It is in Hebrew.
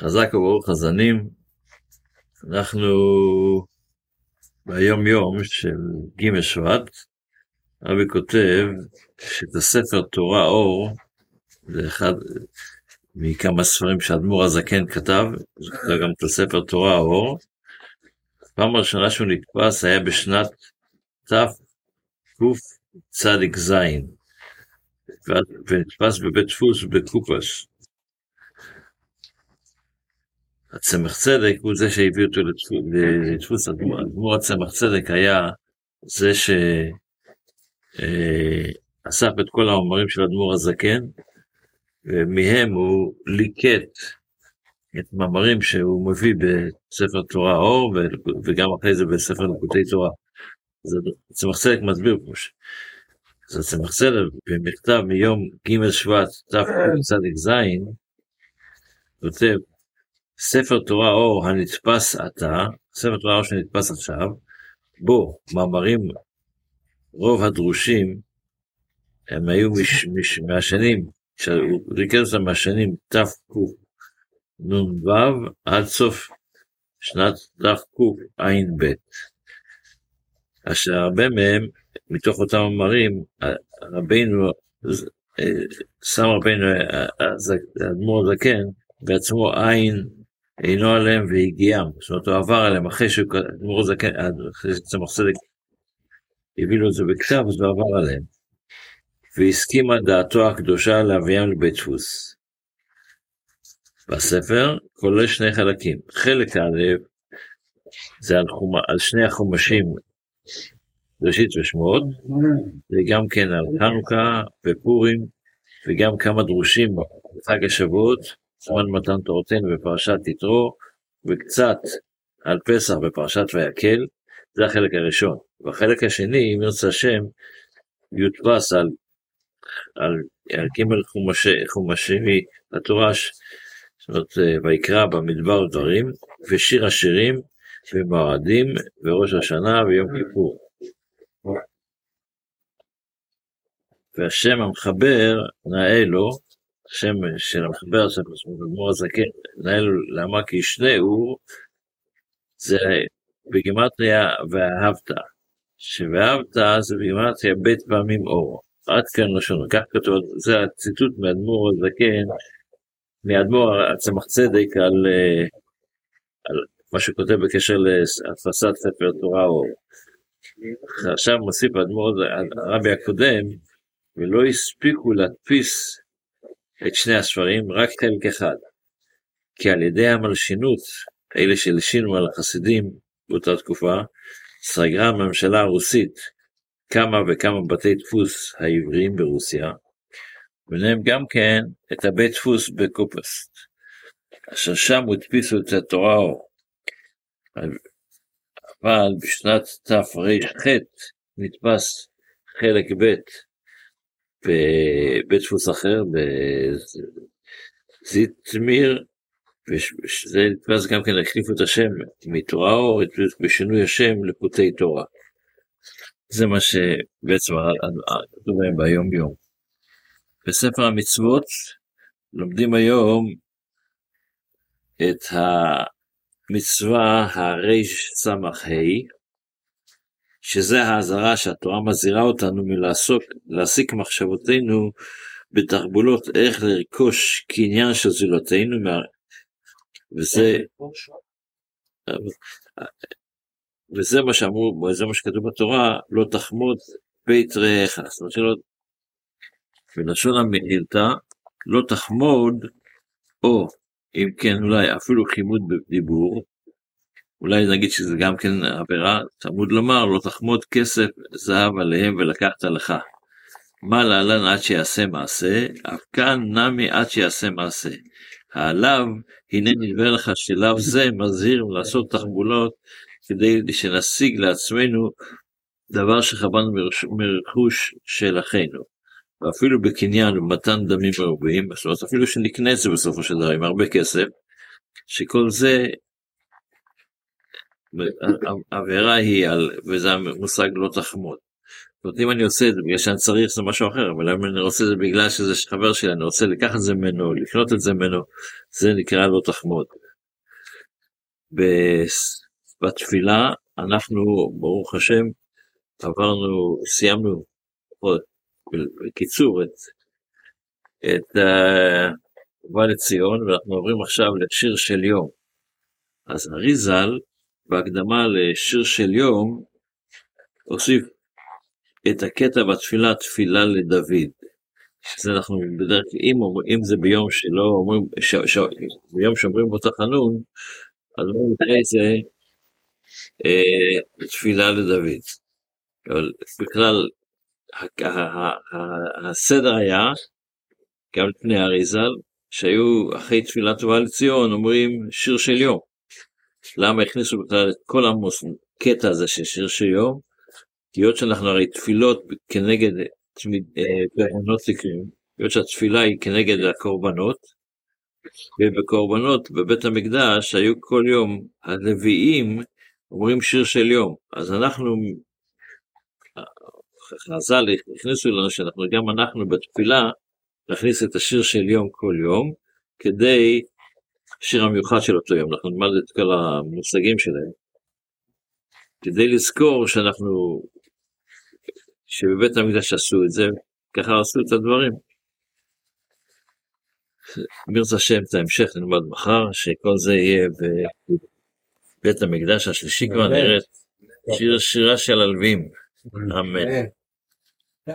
חזק וברוך הזנים, אנחנו ביום יום של ג' שבט, אבי כותב שאת הספר תורה אור, זה אחד מכמה ספרים שאדמו"ר הזקן כתב, זה גם את הספר תורה אור. הפעם הראשונה שהוא נתפס היה בשנת תקצ"ז, ונתפס בבית דפוס בקופש. הצמח צדק הוא זה שהביא אותו לדפוס אדמו"ר הצמח צדק היה זה שאסף אה, את כל המאמרים של אדמו"ר הזקן, ומהם הוא ליקט את מאמרים שהוא מביא בספר תורה אור, וגם אחרי זה בספר נקודי תורה. הצמח צדק מסביר פה ש... אז הצמח צדק במכתב מיום ג' שבט תקצ"ז, כותב ספר תורה אור הנתפס עתה, ספר תורה אור שנתפס עכשיו, בו מאמרים, רוב הדרושים, הם היו מש, מש, מהשנים, הוא ריכז אותם מהשנים תקנ"ו עד סוף שנת תקע"ב. אשר הרבה מהם, מתוך אותם מאמרים, רבינו, אה, שם רבינו, אה, האדמו"ר הזקן, בעצמו עין אינו עליהם והגיעם, זאת אומרת הוא עבר עליהם אחרי שהוא זקן, אחרי שצמח צדק הביא לו את זה בכתב, אז הוא עבר עליהם. והסכימה דעתו הקדושה להביאם לבית דפוס. בספר כולל שני חלקים, חלק א' זה על, חומ... על שני החומשים ראשית ושמות, וגם כן על חנוכה ופורים, וגם כמה דרושים בחג השבועות, זמן מתן תורתנו בפרשת יתרו, וקצת על פסח בפרשת ויקל, זה החלק הראשון. והחלק השני, אם ירצה השם, יודפס על, על, על ג' חומשי, חומשי התורה, זאת אומרת, אה, ויקרא במדבר דברים, ושיר השירים, ומועדים, וראש השנה, ויום כיפור. והשם המחבר נאה לו, השם של המחבר של אדמו"ר הזקן, מנהל למה כי שנהו, זה בגימטריה ואהבת, שוואהבת זה בגימטריה בית פעמים אור. עד כאן לשונו, כך כתוב, זה הציטוט מאדמו"ר הזקן, מאדמו"ר הצמח צדק על, על מה שכותב בקשר להדפסת ספר תורה אור. עכשיו מוסיף האדמו"ר הרבי הקודם, ולא הספיקו להדפיס את שני הספרים, רק חלק אחד. כי על ידי המלשינות, אלה שלשינו על החסידים באותה תקופה, סגרה הממשלה הרוסית כמה וכמה בתי דפוס העבריים ברוסיה, ביניהם גם כן את הבית דפוס בקופסט, אשר שם הדפיסו את התורה האור. אבל בשנת תר"ח נתפס חלק ב' בבית דפוס אחר, בזיטמיר, וזה נתפס גם כן, החליפו את השם מתורה אור, בשינוי השם לפותי תורה. זה מה שבעצם כתוב להם ביום יום. בספר המצוות לומדים היום את המצווה הרס"ה, שזה האזהרה שהתורה מזהירה אותנו מלעסוק, להסיק מחשבותינו בתחבולות איך לרכוש קניין של זולתנו, וזה, וזה מה שאמרו, וזה מה שכתוב בתורה, לא תחמוד בית רעך, זאת אומרת שלא, בלשון המילתא, לא תחמוד, או אם כן אולי אפילו חימוד בדיבור, אולי נגיד שזה גם כן עבירה, תלמוד לומר לא תחמוד כסף זהב עליהם ולקחת לך. מה להלן עד שיעשה מעשה, אף כאן נמי עד שיעשה מעשה. העליו, הנה נדבר לך שלאו זה מזהיר לעשות תחבולות כדי שנשיג לעצמנו דבר שכוונו מרכוש של אחינו. ואפילו בקניין ובמתן דמים מרובים, זאת אומרת אפילו שנקנה את זה בסופו של דבר עם הרבה כסף, שכל זה העבירה היא על, וזה המושג לא תחמוד. זאת אומרת, אם אני עושה את זה בגלל שאני צריך זה משהו אחר, אבל אם אני רוצה את זה בגלל שזה חבר שלי, אני רוצה לקחת את זה ממנו, לקנות את זה ממנו, זה נקרא לא תחמוד. בתפילה אנחנו, ברוך השם, עברנו, סיימנו, בקיצור, את, את ובא לציון, ואנחנו עוברים עכשיו לשיר של יום. אז אריזל, בהקדמה לשיר של יום, הוסיף את הקטע בתפילה, תפילה לדוד. שזה אנחנו בדרך כלל, אם, אם זה ביום שלא אומרים, ש, ש, ביום שאומרים בו תחנון, אז אומרים את זה אה, תפילה לדוד. אבל בכלל, הסדר היה, גם לפני אריזל, שהיו אחרי תפילת טובה לציון אומרים שיר של יום. למה הכניסו בכלל את כל הקטע הזה של שיר של יום? כי היות שאנחנו הרי תפילות כנגד קורבנות תקרים, היות שהתפילה היא כנגד הקורבנות, ובקורבנות בבית המקדש היו כל יום הלוויים אומרים שיר של יום. אז אנחנו, חז"ל הכניסו לנו שאנחנו, גם אנחנו בתפילה, נכניס את השיר של יום כל יום, כדי, שיר המיוחד של אותו יום, אנחנו נלמד את כל המושגים שלהם, כדי לזכור שאנחנו, שבבית המקדש עשו את זה, ככה עשו את הדברים. ברצה השם את ההמשך נלמד מחר, שכל זה יהיה בבית המקדש השלישי כבר נראית. שיר, שירה של הלווים, אמן.